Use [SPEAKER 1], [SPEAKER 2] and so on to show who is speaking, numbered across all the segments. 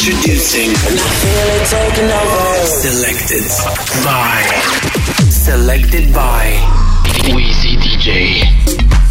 [SPEAKER 1] Introducing. Selected by. Selected by. Wheezy DJ.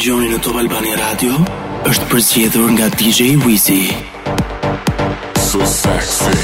[SPEAKER 2] dëgjoni në Top Albania Radio është përzgjedhur nga DJ Wizi. So sexy.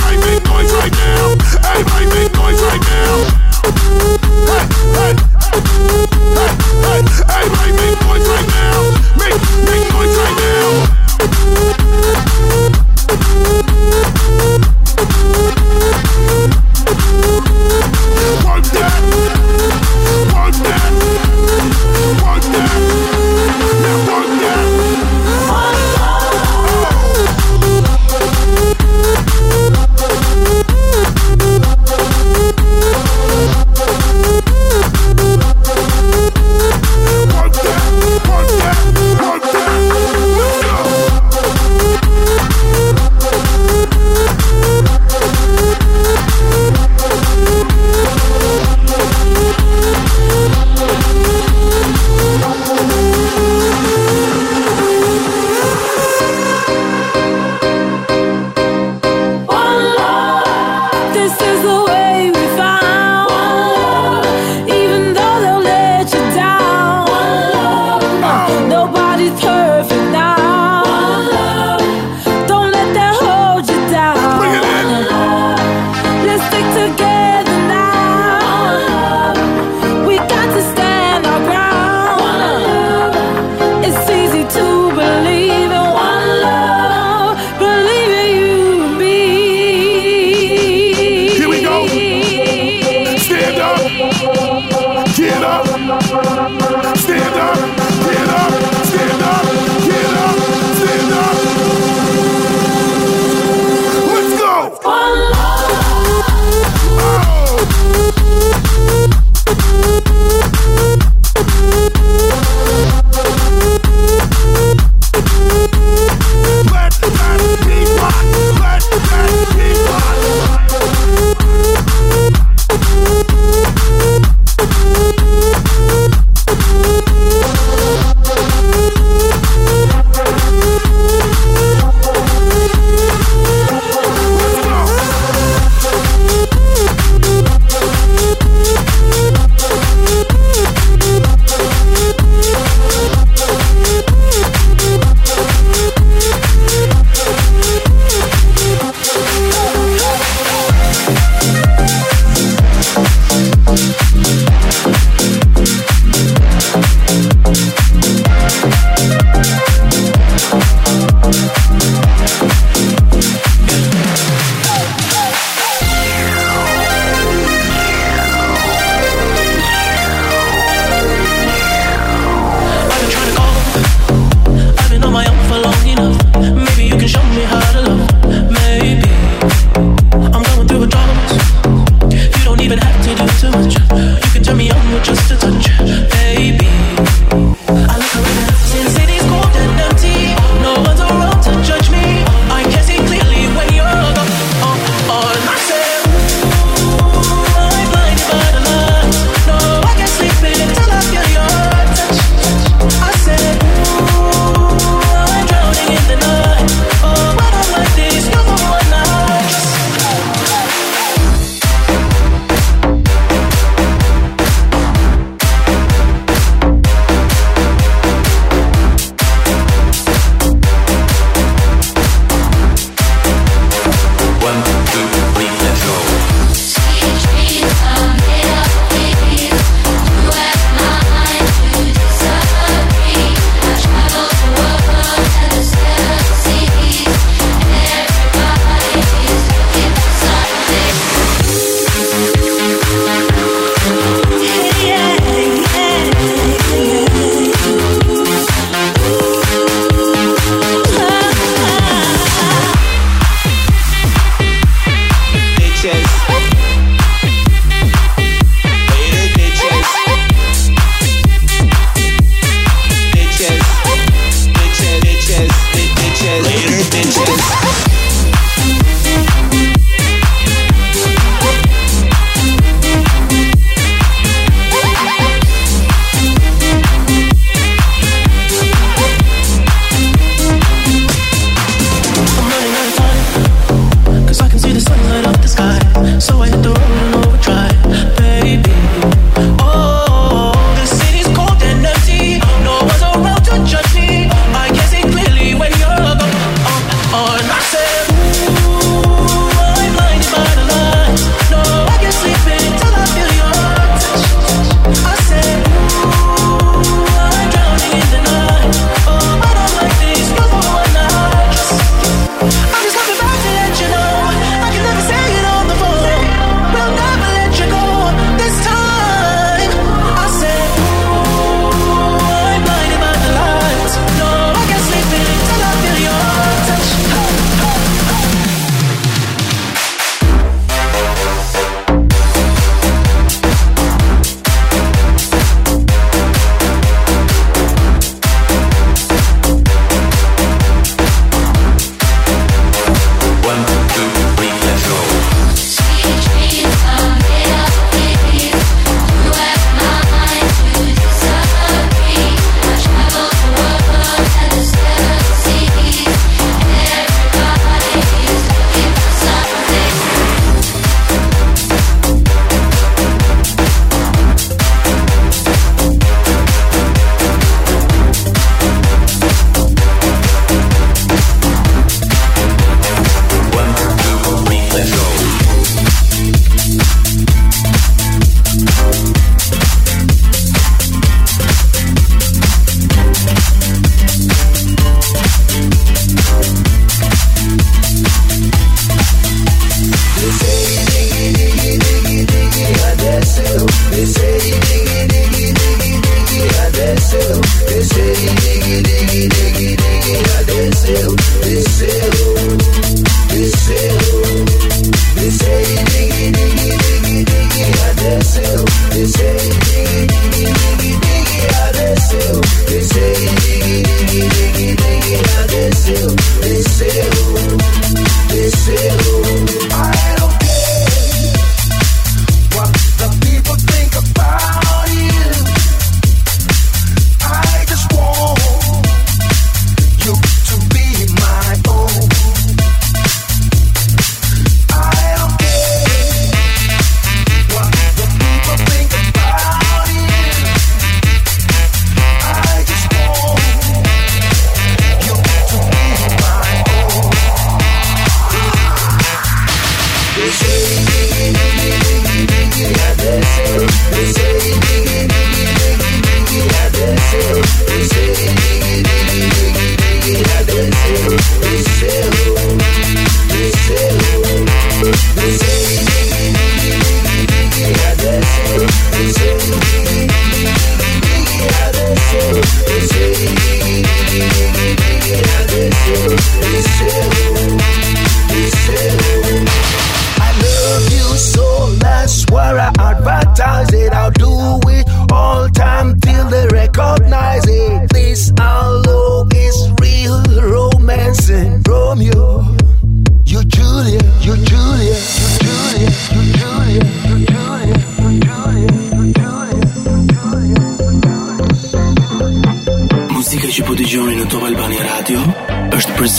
[SPEAKER 2] Hey, hey,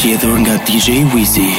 [SPEAKER 2] zgjedhur
[SPEAKER 3] nga DJ Wizzy.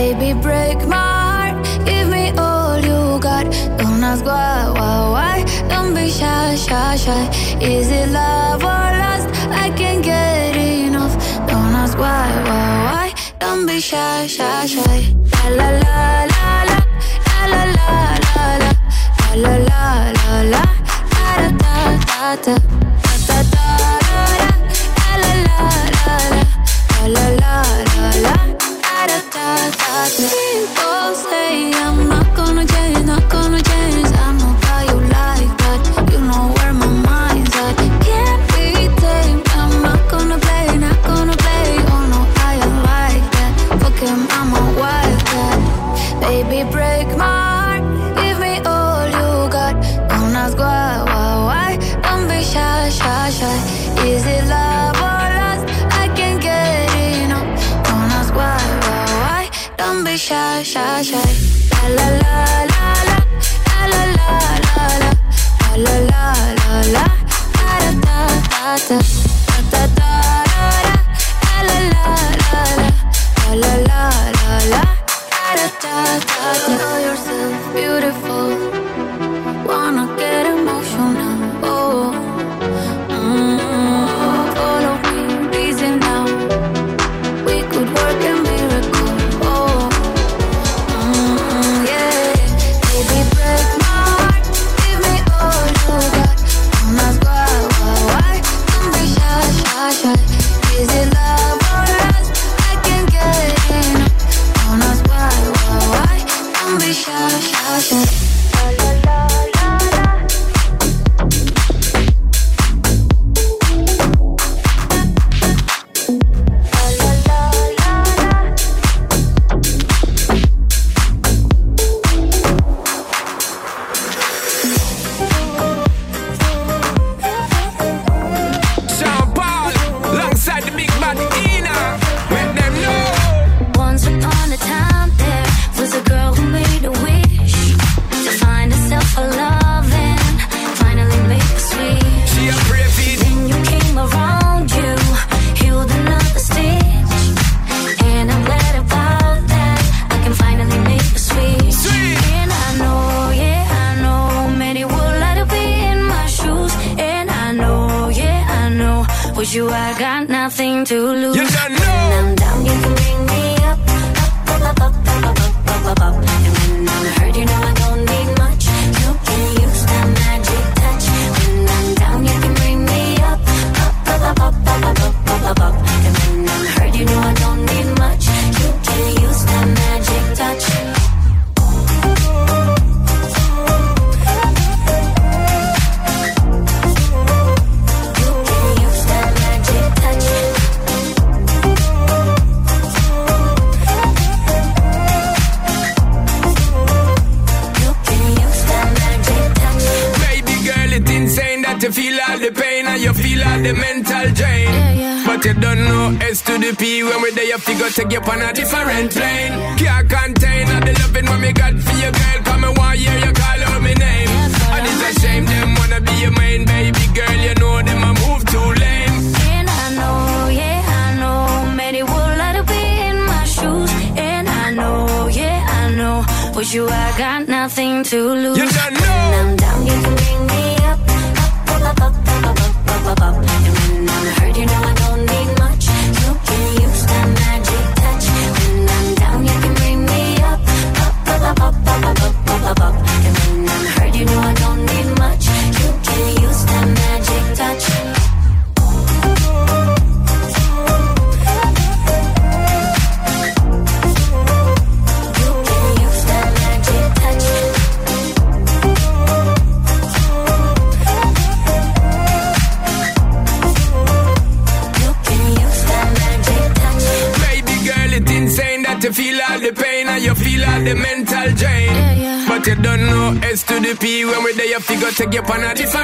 [SPEAKER 4] Baby, break my heart, give me all you got. Don't ask why, why, why. Don't be shy, shy, shy. Is it love or lust? I can't get enough. Don't ask why, why, why. Don't be shy, shy, shy. to
[SPEAKER 5] take you on a different